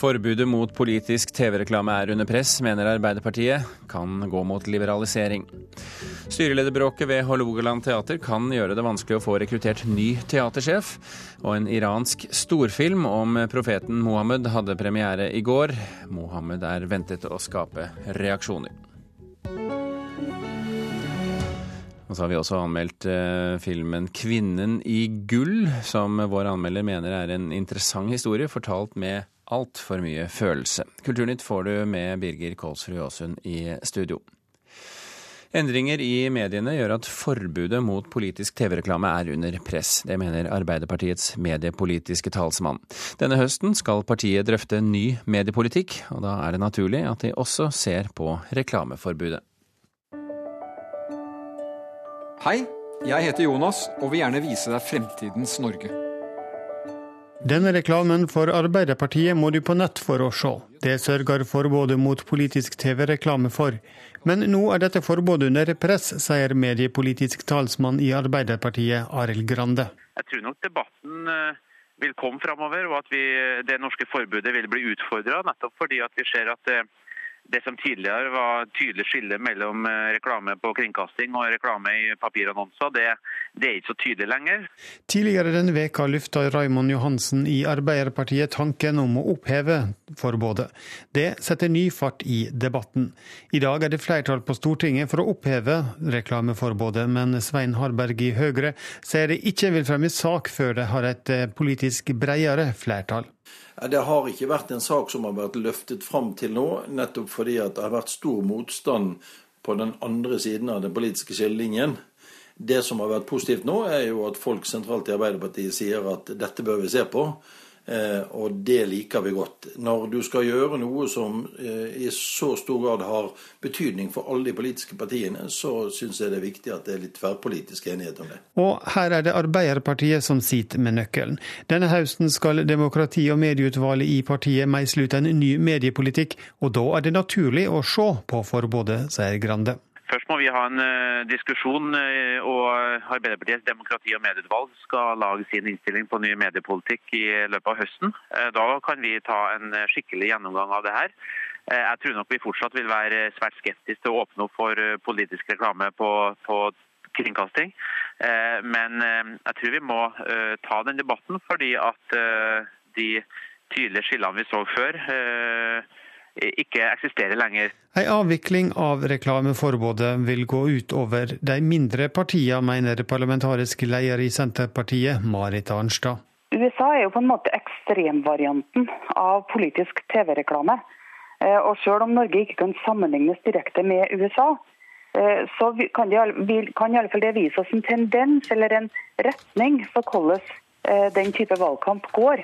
Forbudet mot politisk TV-reklame er under press, mener Arbeiderpartiet. Kan gå mot liberalisering. Styrelederbråket ved Hålogaland teater kan gjøre det vanskelig å få rekruttert ny teatersjef. Og en iransk storfilm om profeten Mohammed hadde premiere i går. Mohammed er ventet å skape reaksjoner. Og så har vi også anmeldt eh, filmen 'Kvinnen i gull', som vår anmelder mener er en interessant historie, fortalt med altfor mye følelse. Kulturnytt får du med Birger Kolsrud Aasund i studio. Endringer i mediene gjør at forbudet mot politisk TV-reklame er under press. Det mener Arbeiderpartiets mediepolitiske talsmann. Denne høsten skal partiet drøfte ny mediepolitikk, og da er det naturlig at de også ser på reklameforbudet. Hei, jeg heter Jonas og vil gjerne vise deg fremtidens Norge. Denne reklamen for Arbeiderpartiet må du på nett for å se. Det sørger forbudet mot politisk TV-reklame for. Men nå er dette forbudet under press, sier mediepolitisk talsmann i Arbeiderpartiet, Arild Grande. Jeg tror nok debatten eh, vil komme framover, og at vi, det norske forbudet vil bli utfordra. Nettopp fordi vi ser at eh, det som tidligere var tydelig skille mellom eh, reklame på kringkasting og reklame i papirannonser, det, det, er ikke så tydelig lenger. Tidligere denne veka lufta Raimond Johansen i Arbeiderpartiet tanken om å oppheve forbudet. Det setter ny fart i debatten. I dag er det flertall på Stortinget for å oppheve reklameforbudet, men Svein Harberg i Høyre sier det ikke vil fremme sak før det har et eh, politisk bredere flertall. Det har ikke vært en sak som har vært løftet fram til nå, nettopp fordi det har vært stor motstand på den andre siden av den politiske skillelinjen. Det som har vært positivt nå, er jo at folk sentralt i Arbeiderpartiet sier at dette bør vi se på. Eh, og det liker vi godt. Når du skal gjøre noe som eh, i så stor grad har betydning for alle de politiske partiene, så syns jeg det er viktig at det er litt tverrpolitisk enighet om det. Og her er det Arbeiderpartiet som sitter med nøkkelen. Denne høsten skal demokrati- og medieutvalget i partiet meisle ut en ny mediepolitikk, og da er det naturlig å se på forbudet, sier Grande. Først må vi ha en uh, diskusjon, uh, og Arbeiderpartiets demokrati- og medieutvalg skal lage sin innstilling på ny mediepolitikk i løpet av høsten. Da kan vi ta en skikkelig gjennomgang av det her. Jeg tror nok vi fortsatt vil være svært skeptiske til å åpne opp for politisk reklame på, på kringkasting. Men jeg tror vi må ta den debatten, fordi at de tydelige skillene vi så før, ikke eksisterer lenger. En avvikling av reklameforbudet vil gå ut over de mindre partiene, mener parlamentarisk leder i Senterpartiet, Marit Arnstad. USA er jo på en måte ekstremvarianten av politisk TV-reklame. Eh, og selv om Norge ikke kan sammenlignes direkte med USA, eh, så kan, det, kan i alle fall det vise oss en tendens eller en retning for hvordan eh, den type valgkamp går.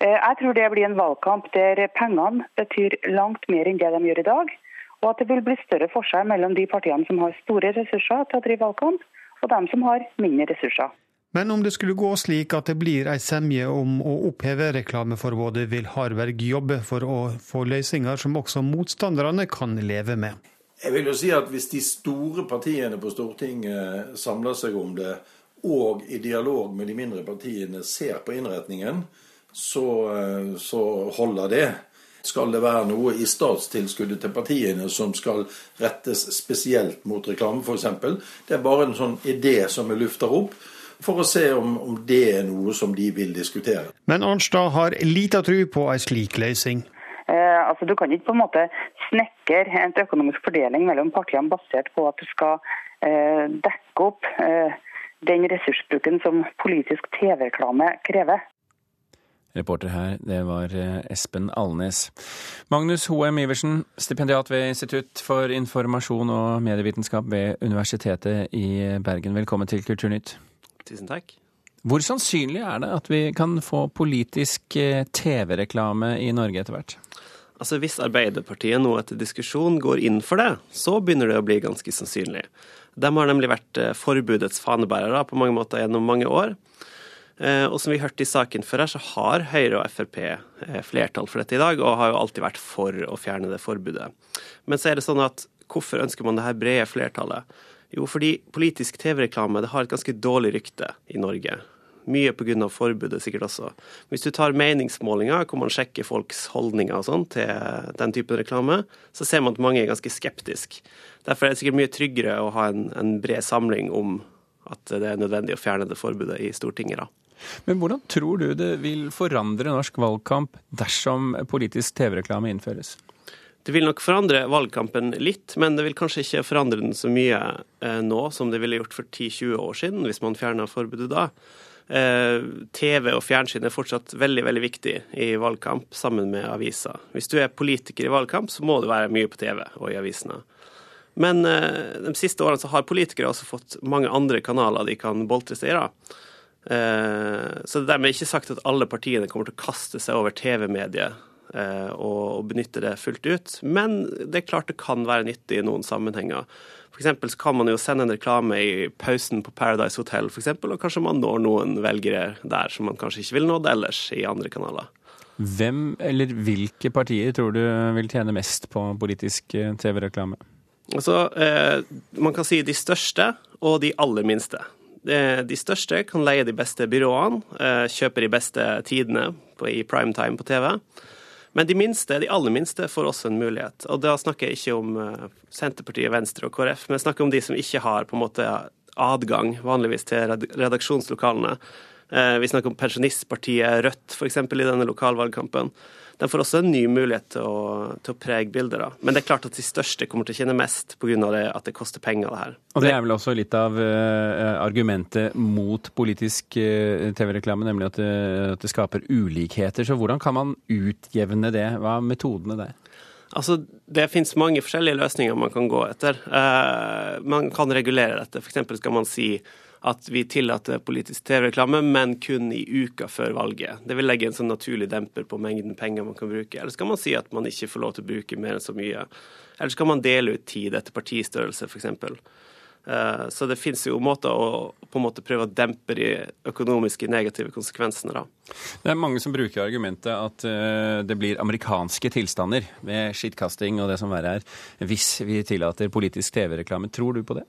Eh, jeg tror det blir en valgkamp der pengene betyr langt mer enn det de gjør i dag. Og at det vil bli større forskjell mellom de partiene som har store ressurser til å drive valgkamp, og dem som har mindre ressurser. Men om det skulle gå slik at det blir ei semje om å oppheve reklameforbudet, vil Harberg jobbe for å få løsninger som også motstanderne kan leve med? Jeg vil jo si at Hvis de store partiene på Stortinget samler seg om det, og i dialog med de mindre partiene ser på innretningen, så, eh, så holder det. Skal det være noe i statstilskuddet til partiene som skal rettes spesielt mot reklame, f.eks.? Det er bare en sånn idé som vi lufter opp, for å se om, om, det er noe som de vil diskutere. Men Arnstad har lita tro på en slik løsning. Eh, altså, du kan ikke på en måte snekre en økonomisk fordeling mellom partiene basert på at du skal eh, dekke opp eh, den ressursbruken som politisk TV-reklame krever. Reporter her, det var eh, Espen Alnes. Magnus Hoem Iversen, stipendiat ved Institutt for informasjon og medievitenskap ved Universitetet i Bergen. Velkommen til Kulturnytt. Tusen takk. Hvor sannsynlig er det at vi kan få politisk eh, TV-reklame i Norge etter hvert? Altså Hvis Arbeiderpartiet nå etter diskusjon går inn for det, så begynner det å bli ganske sannsynlig. De har nemlig vært eh, forbudets fanebærere på mange måter gjennom mange år. Eh, og som vi hørte i saken før her, så har Høyre og Frp eh, flertall for dette i dag, og har jo alltid vært for å fjerne det forbudet. Men så er det sånn at hvorfor ønsker man det her brede flertallet? Jo, fordi politisk TV-reklame det har et ganske dårlig rykte i Norge. Mye pga. forbudet sikkert også. Hvis du tar meningsmålinger, hvor man sjekker folks holdninger og sånn til den typen reklame, så ser man at mange er ganske skeptiske. Derfor er det sikkert mye tryggere å ha en, en bred samling om at det er nødvendig å fjerne det forbudet i Stortinget. da. Men hvordan tror du det vil forandre norsk valgkamp dersom politisk TV-reklame innføres? Det vil nok forandre valgkampen litt, men det vil kanskje ikke forandre den så mye eh, nå som det ville gjort for 10-20 år siden, hvis man fjerna forbudet da. Eh, TV og fjernsyn er fortsatt veldig veldig viktig i valgkamp, sammen med aviser. Hvis du er politiker i valgkamp, så må du være mye på TV og i avisene. Men eh, de siste årene så har politikere også fått mange andre kanaler de kan boltre seg i. Så det er dermed ikke sagt at alle partiene kommer til å kaste seg over TV-mediet Eh, og benytte det fullt ut. Men det er klart det kan være nyttig i noen sammenhenger. Så kan man jo sende en reklame i pausen på Paradise Hotel for eksempel, og kanskje man når noen velgere der som man kanskje ikke ville nådd ellers i andre kanaler. Hvem eller hvilke partier tror du vil tjene mest på politisk eh, TV-reklame? Altså, eh, Man kan si de største og de aller minste. De største kan leie de beste byråene, eh, kjøpe de beste tidene i primetime på TV. Men de minste, de aller minste får også en mulighet. Og da snakker jeg ikke om eh, Senterpartiet, Venstre og KrF, men jeg snakker om de som ikke har på en måte adgang vanligvis til redaksjonslokalene. Eh, vi snakker om Pensjonistpartiet, Rødt f.eks. i denne lokalvalgkampen de får også en ny mulighet til å, til å prege bilder. Da. Men det er klart at de største kommer til å tjene mest pga. at det koster penger. det her. Og Det er vel også litt av uh, argumentet mot politisk uh, TV-reklame, nemlig at det, at det, skaper ulikheter. Så hvordan kan man utjevne det? Hva er metodene der? Altså, Det finnes mange forskjellige løsninger man kan gå etter. Uh, man kan regulere dette. F.eks. skal man si at vi tillater politisk TV-reklame, men kun i uka før valget. Det vil legge en sånn naturlig demper på mengden penger man kan bruke. Eller skal man si at man ikke får lov til å bruke mer enn så mye. Eller skal man dele ut tid etter partistørrelse, f.eks. Eh, så det finnes jo måter å på en måte prøve å dempe de økonomiske negative konsekvensene. da. Det er mange som bruker argumentet at eh, det blir amerikanske tilstander ved skittkasting og det som verre er, hvis vi tillater politisk TV-reklame. Tror du på det?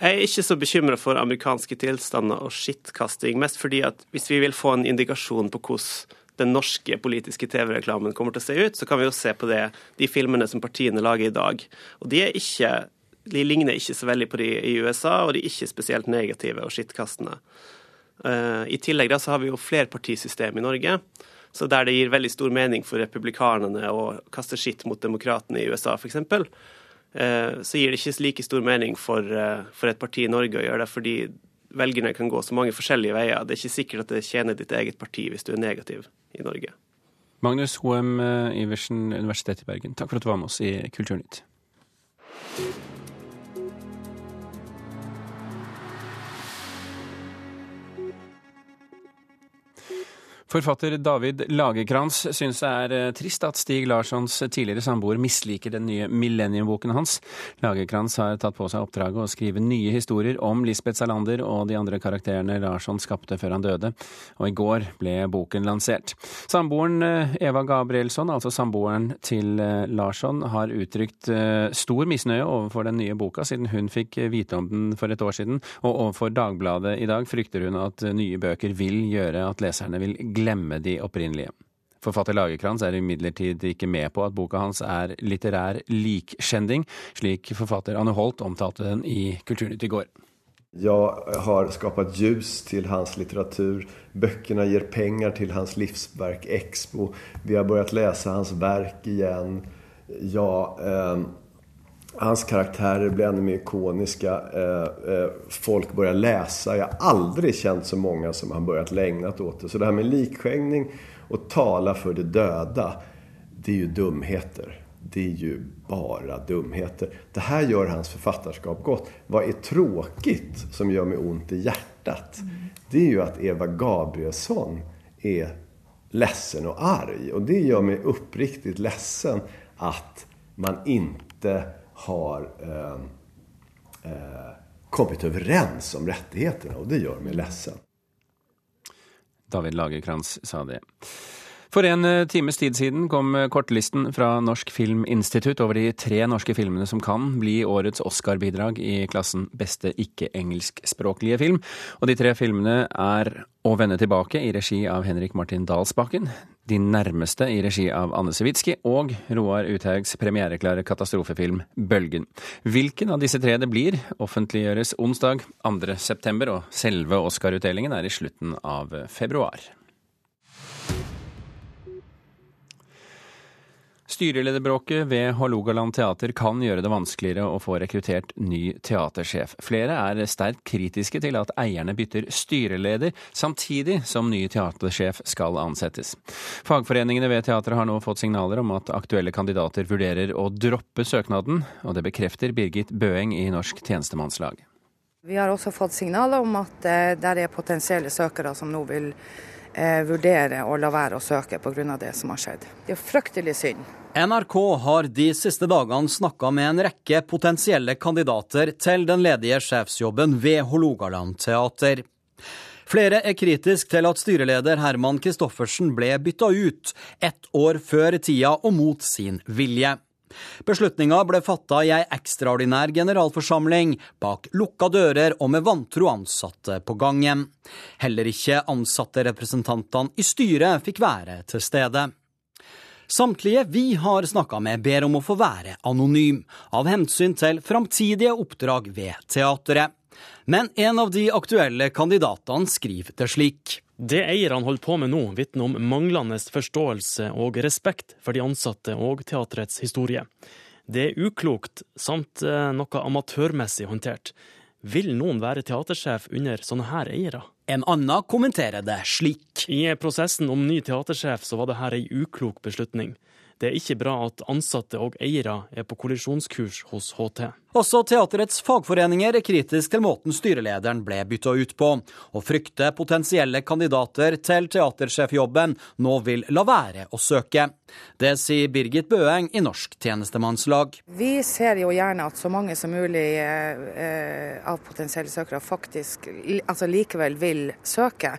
Jeg er ikke så bekymra for amerikanske tilstander og skittkasting, mest fordi at hvis vi vil få en indikasjon på hvordan den norske politiske TV-reklamen kommer til å se ut, så kan vi jo se på det, de filmene som partiene lager i dag. Og de, ikke, de ligner ikke så veldig på de i USA, og de er ikke spesielt negative og skittkastende. Uh, I tillegg da så har vi jo flerpartisystem i Norge. Så der det gir veldig stor mening for republikanerne å kaste skitt mot demokratene i USA, f.eks., Eh, så gir det ikke like stor mening for, eh, for, et parti i Norge å gjøre det, fordi velgerne kan gå så mange forskjellige veier. Det er ikke sikkert at det tjener ditt eget parti hvis du er negativ i Norge. Magnus Hoem eh, Iversen, Universitetet i Bergen, takk for at du var med oss i Kulturnytt. Forfatter David Lagerkrantz syns det er eh, trist at Stig Larssons tidligere samboer misliker den nye Millennium-boken hans. Lagerkrantz har tatt på seg oppdraget å skrive nye historier om Lisbeth Salander og de andre karakterene Larsson skapte før han døde, og i går ble boken lansert. Samboeren eh, Eva Gabrielsson, altså samboeren til eh, Larsson, har uttrykt stor misnøye overfor den nye boka, siden hun fikk vite om den for et år siden, og overfor Dagbladet i dag frykter hun at nye bøker vil gjøre at leserne vil glemme glemme de opprinnelige. Forfatter Lagerkrantz er imidlertid ikke med på at boka hans er litterær likskjending, slik forfatter Anne Holt omtalte den i Kulturnytt i går. Jeg har skapat ljus til hans litteratur. Bøkene gir penger til hans livsverk Expo. Vi har begynt lese hans verk igjen. Ja, eh, hans karaktärer blir ännu mer ikoniska. Eh, eh, folk börjar läsa. Jag har aldrig känt så många som har börjat längna åt det. Så det här med likskängning och tala för de döda, det är ju dumheter. Det är ju bara dumheter. Det här gör hans författarskap gott. Vad är tråkigt som gör mig ont i hjärtat? Mm. Det är ju att Eva Gabrielsson är ledsen och arg. Och det gör mig uppriktigt ledsen att man inte har eh, eh, kommit överens om rättigheterna och det gjør meg ledsen. David Lagerkrantz sa det. For en eh, times tid siden kom eh, kortlisten fra Norsk Filminstitutt over de tre norske filmene som kan bli årets Oscar-bidrag i klassen beste ikke-engelskspråklige film. Og de tre filmene er Å vende tilbake i regi av Henrik Martin Dalsbakken, De nærmeste i regi av Anne Sewitsky og Roar Uthaugs premiereklare katastrofefilm Bølgen. Hvilken av disse tre det blir, offentliggjøres onsdag 2.9, og selve Oscar-utdelingen er i slutten av februar. Styrelederbråket ved Hålogaland teater kan gjøre det vanskeligere å få rekruttert ny teatersjef. Flere er sterkt kritiske til at eierne bytter styreleder, samtidig som ny teatersjef skal ansettes. Fagforeningene ved teatret har nå fått signaler om at aktuelle kandidater vurderer å droppe søknaden, og det bekrefter Birgit Bøeng i Norsk tjenestemannslag. Vi har også fått signaler om at det er potensielle søkere som nå vil eh, vurdere å la være å søke pga. det som har skjedd. Det er fryktelig synd. NRK har de siste dagene snakka med en rekke potensielle kandidater til den ledige sjefsjobben ved Hålogaland teater. Flere er kritisk til at styreleder Herman Kristoffersen ble bytta ut ett år før tida og mot sin vilje. Beslutninga ble fatta i ei ekstraordinær generalforsamling bak lukka dører og med vantro ansatte på gangen. Heller ikke ansatterepresentantene i styret fikk være til stede. Samtlige vi har snakka med, ber om å få være anonym, av hensyn til framtidige oppdrag ved teatret. Men en av de aktuelle kandidatene skriver det slik. Det eierne holder på med nå, vitner om manglende forståelse og respekt for de ansatte og teatrets historie. Det er uklokt, samt eh, noe amatørmessig håndtert. Vil noen være teatersjef under sånne her eiere? En annen kommenterer det slik. I prosessen om ny teatersjef så var det her ei uklok beslutning. Det er ikke bra at ansatte og eiere er på kollisjonskurs hos HT. Også teaterets fagforeninger er kritisk til måten styrelederen ble bytta ut på, og frykter potensielle kandidater til teatersjefjobben nå vil la være å søke. Det sier Birgit Bøeng i Norsk tjenestemannslag. Vi ser jo gjerne at så mange som mulig eh, eh av potensielle søkere faktisk altså likevel vil søke.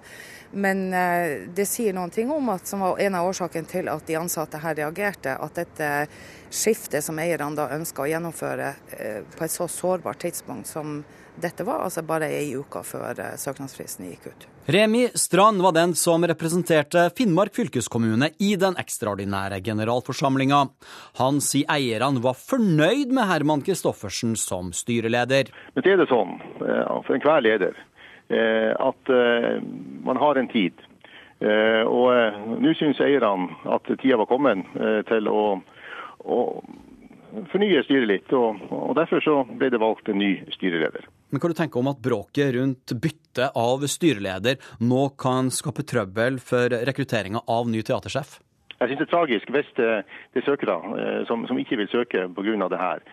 Men eh, det sier noen ting om at som var en av årsakene til at de ansatte her reagerte, at dette skiftet som eierne da ønska å gjennomføre eh, på et så sårbart tidspunkt som dette var, altså bare ei uke før eh, søknadsfristen gikk ut. Remi Strand var den som representerte Finnmark fylkeskommune i den ekstraordinære generalforsamlinga. Han sier eierne var fornøyd med Herman Kristoffersen som styreleder. Men det er det sånn for enhver leder at eh, man har en tid. Eh, og nå syns eierne at tida var kommet til å, å fornye styret litt. Og, og, Derfor så ble det valgt en ny styreleder. Men Hva du tenker om at bråket rundt bytte av styreleder nå kan skape trøbbel for rekrutteringa av ny teatersjef? Jeg synes det er tragisk hvis det, er søkere som, som ikke vil søke pga. det her.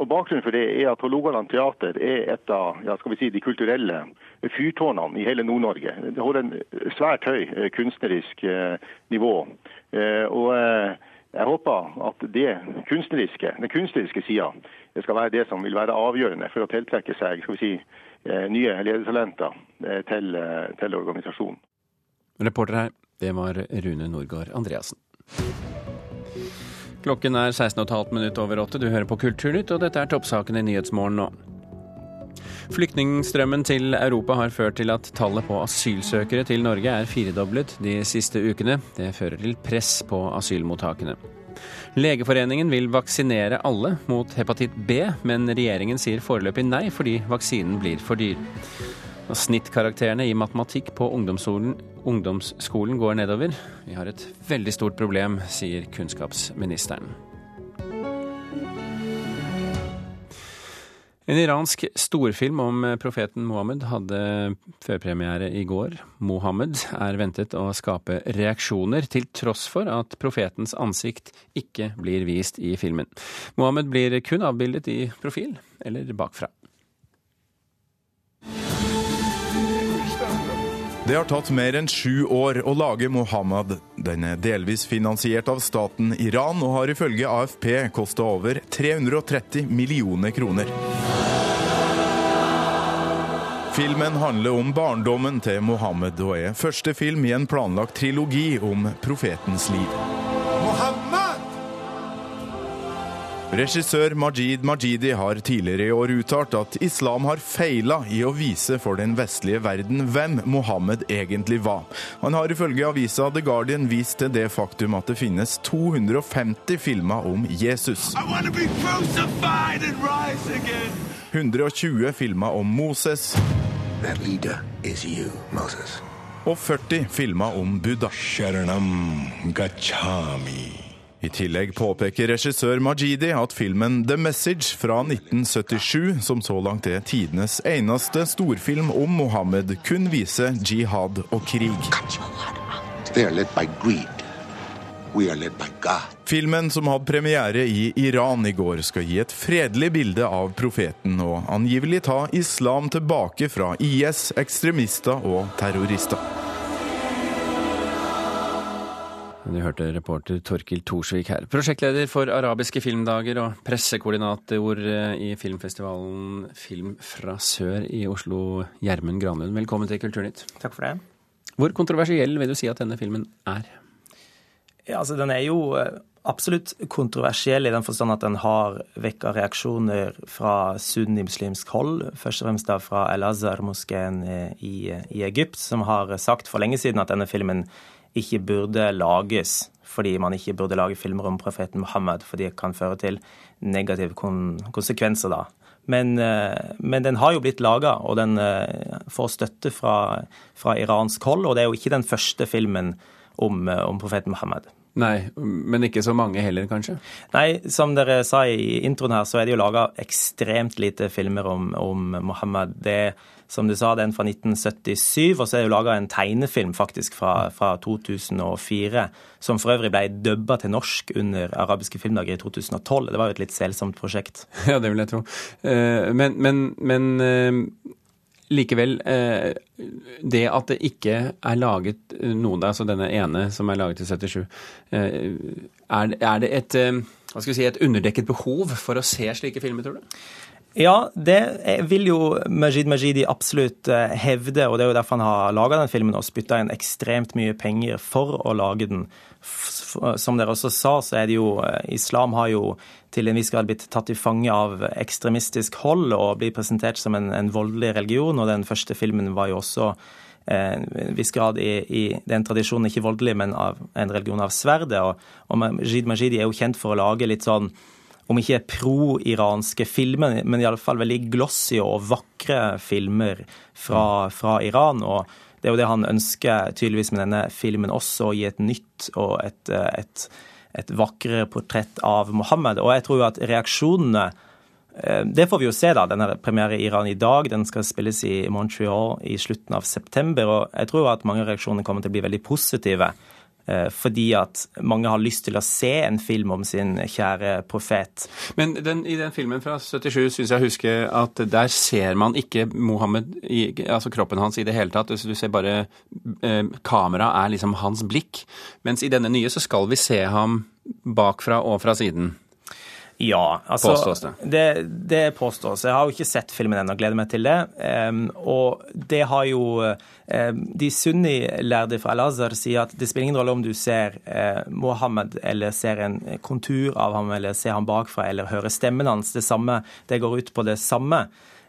Og Bakgrunnen for det er at Hålogaland teater er et av ja, skal vi si, de kulturelle fyrtårnene i hele Nord-Norge. Det holder en svært høy eh, kunstnerisk eh, nivå. Eh, og jeg håper at det kunstneriske, den kunstneriske sida skal være det som vil være avgjørende for å tiltrekke seg skal vi si, nye ledertalenter til, til organisasjonen. Reporter her, det var Rune Norgård Andreassen. Klokken er 16,5 minutter over åtte. Du hører på Kulturnytt, og dette er toppsakene i Nyhetsmorgen nå. Flyktningstrømmen til Europa har ført til at tallet på asylsøkere til Norge er firedoblet de siste ukene. Det fører til press på asylmottakene. Legeforeningen vil vaksinere alle mot hepatitt B, men regjeringen sier foreløpig nei fordi vaksinen blir for dyr. Snittkarakterene i matematikk på ungdomsskolen, ungdomsskolen går nedover. Vi har et veldig stort problem, sier kunnskapsministeren. En iransk storfilm om profeten Mohammed hadde førpremiere i går. Mohammed er ventet å skape reaksjoner, til tross for at profetens ansikt ikke blir vist i filmen. Mohammed blir kun avbildet i profil eller bakfra. Det har tatt mer enn sju år å lage Mohammed. Den er delvis finansiert av staten Iran og har ifølge AFP kosta over 330 millioner kroner. Filmen handler om barndommen til Mohammed og er første film i en planlagt trilogi om profetens liv. Regissør Majid Majidi har tidligere i år uttalt at islam har feila i å vise for den vestlige verden hvem Mohammed egentlig var. Han har ifølge avisa The Guardian vist til det faktum at det finnes 250 filmer om Jesus. 120 filmer om Moses. You, Moses. og 40 filmer om Buddha. Sharanam Gachami. I tillegg påpeker regissør Majidi at filmen The Message fra 1977, som så langt er tidenes eneste storfilm om Mohammed, kun viser jihad og krig. Filmen, som hadde premiere i Iran i går, skal gi et fredelig bilde av profeten og angivelig ta islam tilbake fra IS, ekstremister og terrorister. Du hørte reporter Torkil Thorsvik her. Prosjektleder for arabiske filmdager og pressekoordinator eh, i filmfestivalen Film fra sør i Oslo, Gjermund Granlund. Velkommen til Kulturnytt. Takk for det. Hvor kontroversiell vil du si at denne filmen er? Ja, altså Den er jo eh, absolutt kontroversiell i den forstand at den har vekka reaksjoner fra sunnimuslimsk hold. Først og fremst da fra El-Azhar-moskeen i, i Egypt, som har sagt for lenge siden at denne filmen ikke burde lages fordi man ikke burde lage filmer om profeten Muhammed, fordi det kan føre til negative konsekvenser da. Men, eh, men den har jo blitt laga, og den eh, får støtte fra, fra, iransk hold. Og det er jo ikke den første filmen om, eh, om profeten Muhammed. Nei, men ikke så mange heller, kanskje? Nei, som dere sa i introen her, så er det jo laga ekstremt lite filmer om, om Mohammed. Det er som du sa, den fra 1977, og så er det jo laga en tegnefilm faktisk fra, fra, 2004, som for øvrig ble dubba til norsk under arabiske filmdager i 2012. Det var jo et litt selsomt prosjekt. Ja, det vil jeg tro. Eh, men, men, men eh, likevel, eh, det at det ikke er laget noen, altså denne ene som er laget i 77, er det et, si, et underdekket behov for å se slike filmer, tror du? Ja, det vil jo Majid Majidi absolutt eh, hevde, og det er jo derfor han har laga den filmen og spytta inn ekstremt mye penger for å lage den. Som dere også sa, så er det jo eh, Islam har jo til en viss grad blitt tatt i fange av ekstremistisk hold og blir presentert som en, en voldelig religion, og den første filmen var jo også eh, en viss grad i, i, den tradisjonen, ikke voldelig, men av en religion av sverdet. Og, og Majid Majidi er jo kjent for å lage litt sånn om ikke pro-iranske filmer, men iallfall veldig glossy og vakre filmer fra, fra, Iran. og det er jo det han ønsker tydeligvis med denne filmen også, å gi et nytt og et, et, et vakrere portrett av Mohammed. Og jeg tror jo at reaksjonene eh, det får vi jo se, da. Den premiere i Iran i dag. Den skal spilles i Montreal i slutten av september. Og jeg tror at mange reaksjoner kommer til å bli veldig positive. Eh, fordi at mange har lyst til å se en film om sin kjære profet. Men den, i den filmen fra 77 syns jeg husker at der ser man ikke Mohammed, i, altså kroppen hans, i det hele tatt. Du ser bare eh, Kameraet er liksom hans blikk. Mens i denne nye så skal vi se ham bakfra og fra siden. Ja, altså Påstås det? det? Det påstås. Jeg har jo ikke sett filmen ennå, gleder meg til det. Um, og det har jo um, De sunni-lærde fra Al-Azhar sier at det spiller ingen rolle om du ser uh, Mohammed eller ser en kontur av ham eller ser ham bakfra eller hører stemmen hans. Det samme, det går ut på det samme.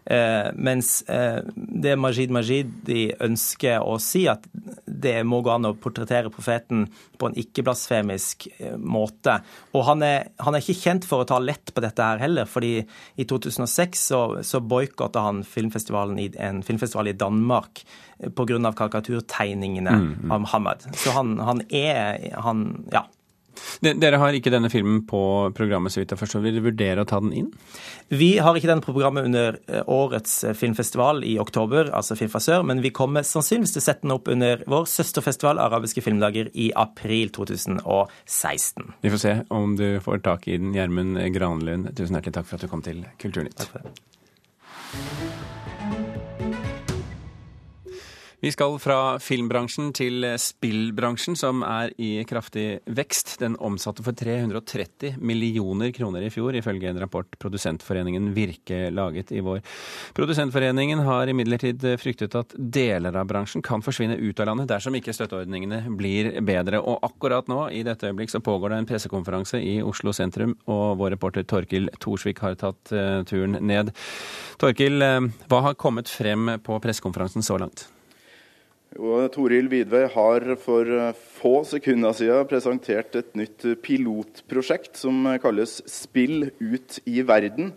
Eh, mens eh, det Majid Majid de ønsker å si, at det må gå an å portrettere profeten på en ikke-blasfemisk eh, måte. Og han er, han er, ikke kjent for å ta lett på dette her heller, fordi i 2006 så, så boikotta han filmfestivalen i, en filmfestival i Danmark pga. karikaturtegningene mm, mm. av Mohammed. Så han, han er han, ja, dere har ikke denne filmen på programmet, så vidt jeg forstår. Vil dere vurdere å ta den inn? Vi har ikke den på programmet under eh, årets eh, filmfestival i oktober, altså Fifa sør, men vi kommer sannsynligvis til å sette den opp under vår søsterfestival, Arabiske filmdager, i april 2016. Vi får se om du får tak i den. Gjermund Granlund, tusen hjertelig takk for at du kom til Kulturnytt. Takk for det. Vi skal fra filmbransjen til spillbransjen, som er i kraftig vekst. Den omsatte for 330 millioner kroner i fjor, ifølge en rapport Produsentforeningen Virke laget i vår. Produsentforeningen har imidlertid fryktet at deler av bransjen kan forsvinne ut av landet dersom ikke støtteordningene blir bedre. Og akkurat nå, i dette øyeblikk, så pågår det en pressekonferanse i Oslo sentrum, og vår reporter Torkil Thorsvik har tatt uh, turen ned. Torkil, uh, hva har kommet frem på pressekonferansen så langt? Toril Vidvei har for eh, få sekunder siden presentert et nytt pilotprosjekt som kalles Spill ut i verden.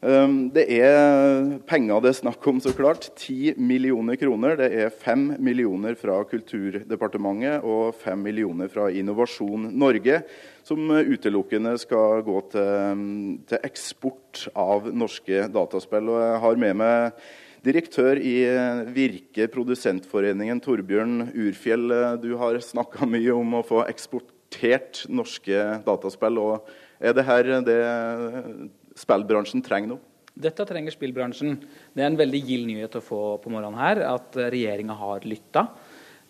Ehm, det er penger det er snakk om, så klart. 10 millioner kroner. Det er 5 millioner fra Kulturdepartementet og 5 millioner fra Innovasjon Norge, som utelukkende skal gå til, til eksport av norske dataspill. Og jeg har med meg Direktør i eh, Virke Produsentforeningen, Torbjørn Urfjell. Eh, du har snakka mye om å få eksportert norske dataspill. og Er det her det spillbransjen trenger nå? Dette trenger spillbransjen. Det er en veldig gild nyhet å få på morgenen her, at regjeringa har lytta.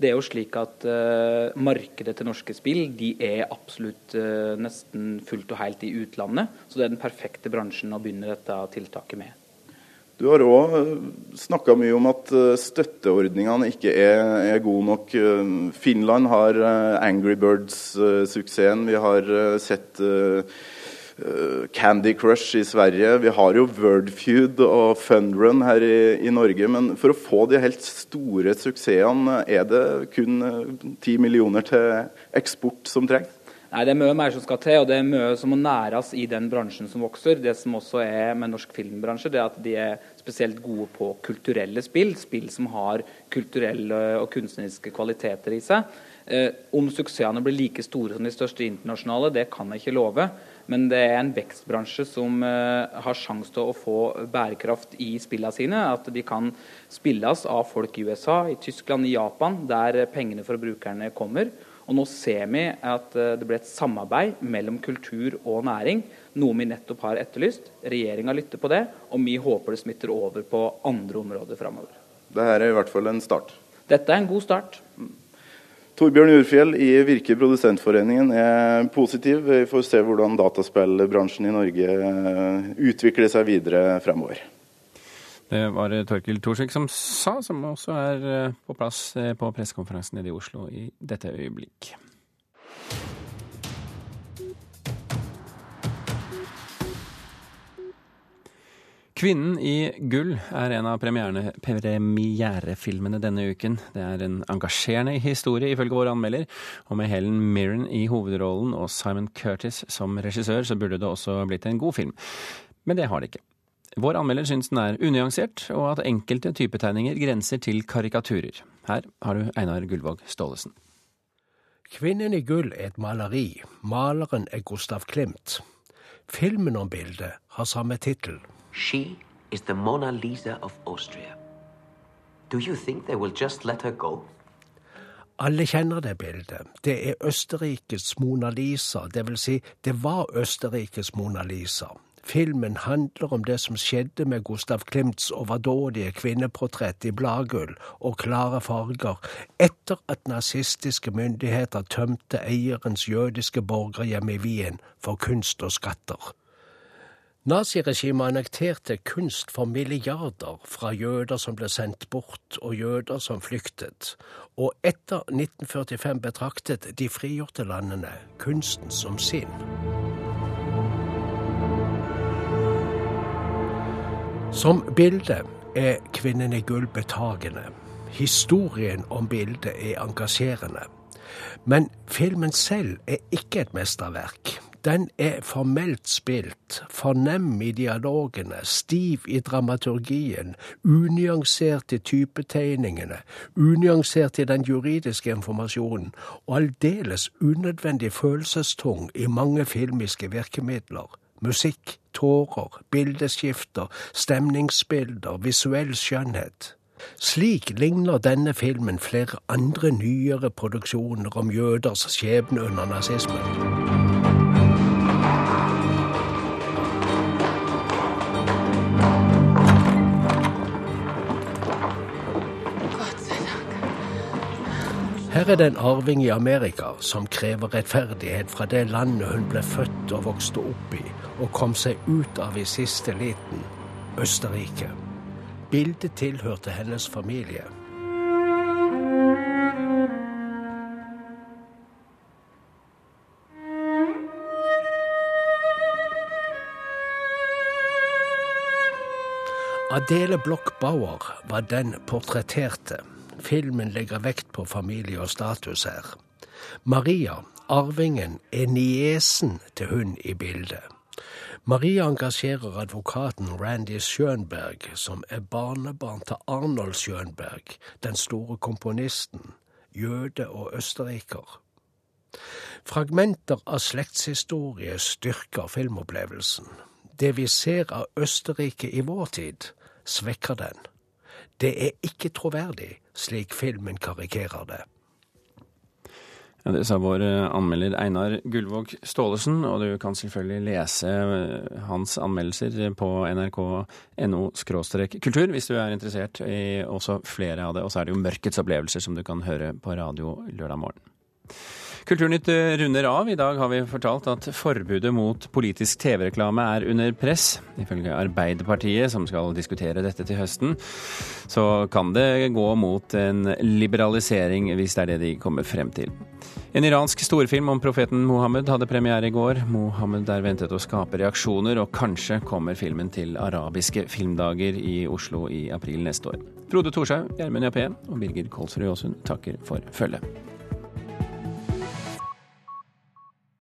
Det er jo slik at uh, Markedet til norske spill de er absolutt uh, nesten fullt og helt i utlandet. Så det er den perfekte bransjen å begynne dette tiltaket med. Du har òg eh, snakka mye om at eh, støtteordningene ikke er, er gode nok. Eh, Finland har Angry Birds-suksessen. Vi har sett Candy Crush i Sverige. Vi har jo Wordfeud og Fundrun her i, i, Norge. Men for å få de helt store suksessene, er det kun 10 millioner til eksport som trengs? Nei, Det er mye mer som skal til, og det er mye som må næres i den bransjen som vokser. Det som også er med norsk filmbransje, det er at de er spesielt gode på kulturelle spill. Spill som har kulturelle og kunstneriske kvaliteter i seg. Eh, om suksessene blir like store som de største internasjonale, det kan jeg ikke love. Men det er en vekstbransje som eh, har sjanse til å få bærekraft i spillene sine. At de kan spilles av folk i USA, i Tyskland, i Japan, der pengene for brukerne kommer. Og nå ser vi at eh, det blir et samarbeid mellom kultur og næring, noe vi nettopp har etterlyst. Regjeringa lytter på det, og vi håper det smitter over på andre områder framover. Dette er i hvert fall en start? Dette er en god start. Torbjørn Urfjell i Virke Produsentforeningen er positiv. Vi får se hvordan dataspillbransjen i Norge eh, utvikler seg videre fremover. Det var Torkil Thorsvik som sa, som også er eh, på plass eh, på pressekonferansen nede i Oslo i dette øyeblikk. Kvinnen i gull er en av premierefilmene denne uken. Det er en engasjerende historie, ifølge vår anmelder, og med Helen Mirren i hovedrollen og Simon Curtis som regissør, så burde det også blitt en god film. Men det har det ikke. Vår anmelder syns den er unyansert, og at enkelte typetegninger grenser til karikaturer. Her har du Einar Gullvåg Staalesen. Kvinnen i gull er et maleri. Maleren er Gustav Klimt. Filmen om bildet har samme tittel. She is the Mona Lisa of Austria. Do you think they will just let her go? Alle kjenner det bildet. Det er Østerrikes Mona Lisa, det vil si, det var Østerrikes Mona Lisa. Filmen handler om det som skjedde med Gustav Klimts overdådige kvinneportrett i bladgull og klare farger etter at nazistiske myndigheter tømte eierens jødiske borgerhjem i Wien for kunst og skatter. Naziregimet annekterte kunst for milliarder fra jøder som ble sendt bort og jøder som flyktet, og etter 1945 betraktet de frigjorte landene kunsten som sin. Som bilde er Kvinnen i gull betagende. Historien om bildet er engasjerende. Men filmen selv er ikke et mesterverk. Den er formelt spilt, fornem i dialogene, stiv i dramaturgien, unyansert i typetegningene, unyansert i den juridiske informasjonen, og aldeles unødvendig følelsestung i mange filmiske virkemidler musikk, tårer, bildeskifter, stemningsbilder, visuell skjønnhet. Slik ligner denne filmen flere andre nyere produksjoner om jøders skjebne under nazismen. Her er det en arving i Amerika som krever rettferdighet fra det landet hun ble født og vokste opp i, og kom seg ut av i siste liten Østerrike. Bildet tilhørte hennes familie. Adele Bloch Bauer var den portretterte. Filmen legger vekt på familie og status her. Maria, arvingen, er niesen til hun i bildet. Maria engasjerer advokaten Randy Schönberg, som er barnebarn til Arnold Schönberg, den store komponisten, jøde og østerriker. Fragmenter av slektshistorie styrker filmopplevelsen. Det vi ser av Østerrike i vår tid, svekker den. Det er ikke troverdig, slik filmen karikerer det. Det sa vår eh, anmelder Einar Gullvåg Staalesen, og du kan selvfølgelig lese eh, hans anmeldelser på nrk.no kultur hvis du er interessert i også flere av det. Og så er det jo Mørkets opplevelser som du kan høre på radio lørdag morgen. Kulturnytt eh, runder av. I dag har vi fortalt at forbudet mot politisk TV-reklame er under press. Ifølge Arbeiderpartiet, som skal diskutere dette til høsten, så kan det gå mot en liberalisering, hvis det er det de kommer frem til. En iransk storfilm om profeten Mohammed hadde premiere i går. Mohammed er ventet å skape reaksjoner, og kanskje kommer filmen til arabiske filmdager i Oslo i april neste år. Frode Thorshaug, Gjermund Jappé og Birger Kolsrud Aasund takker for følget.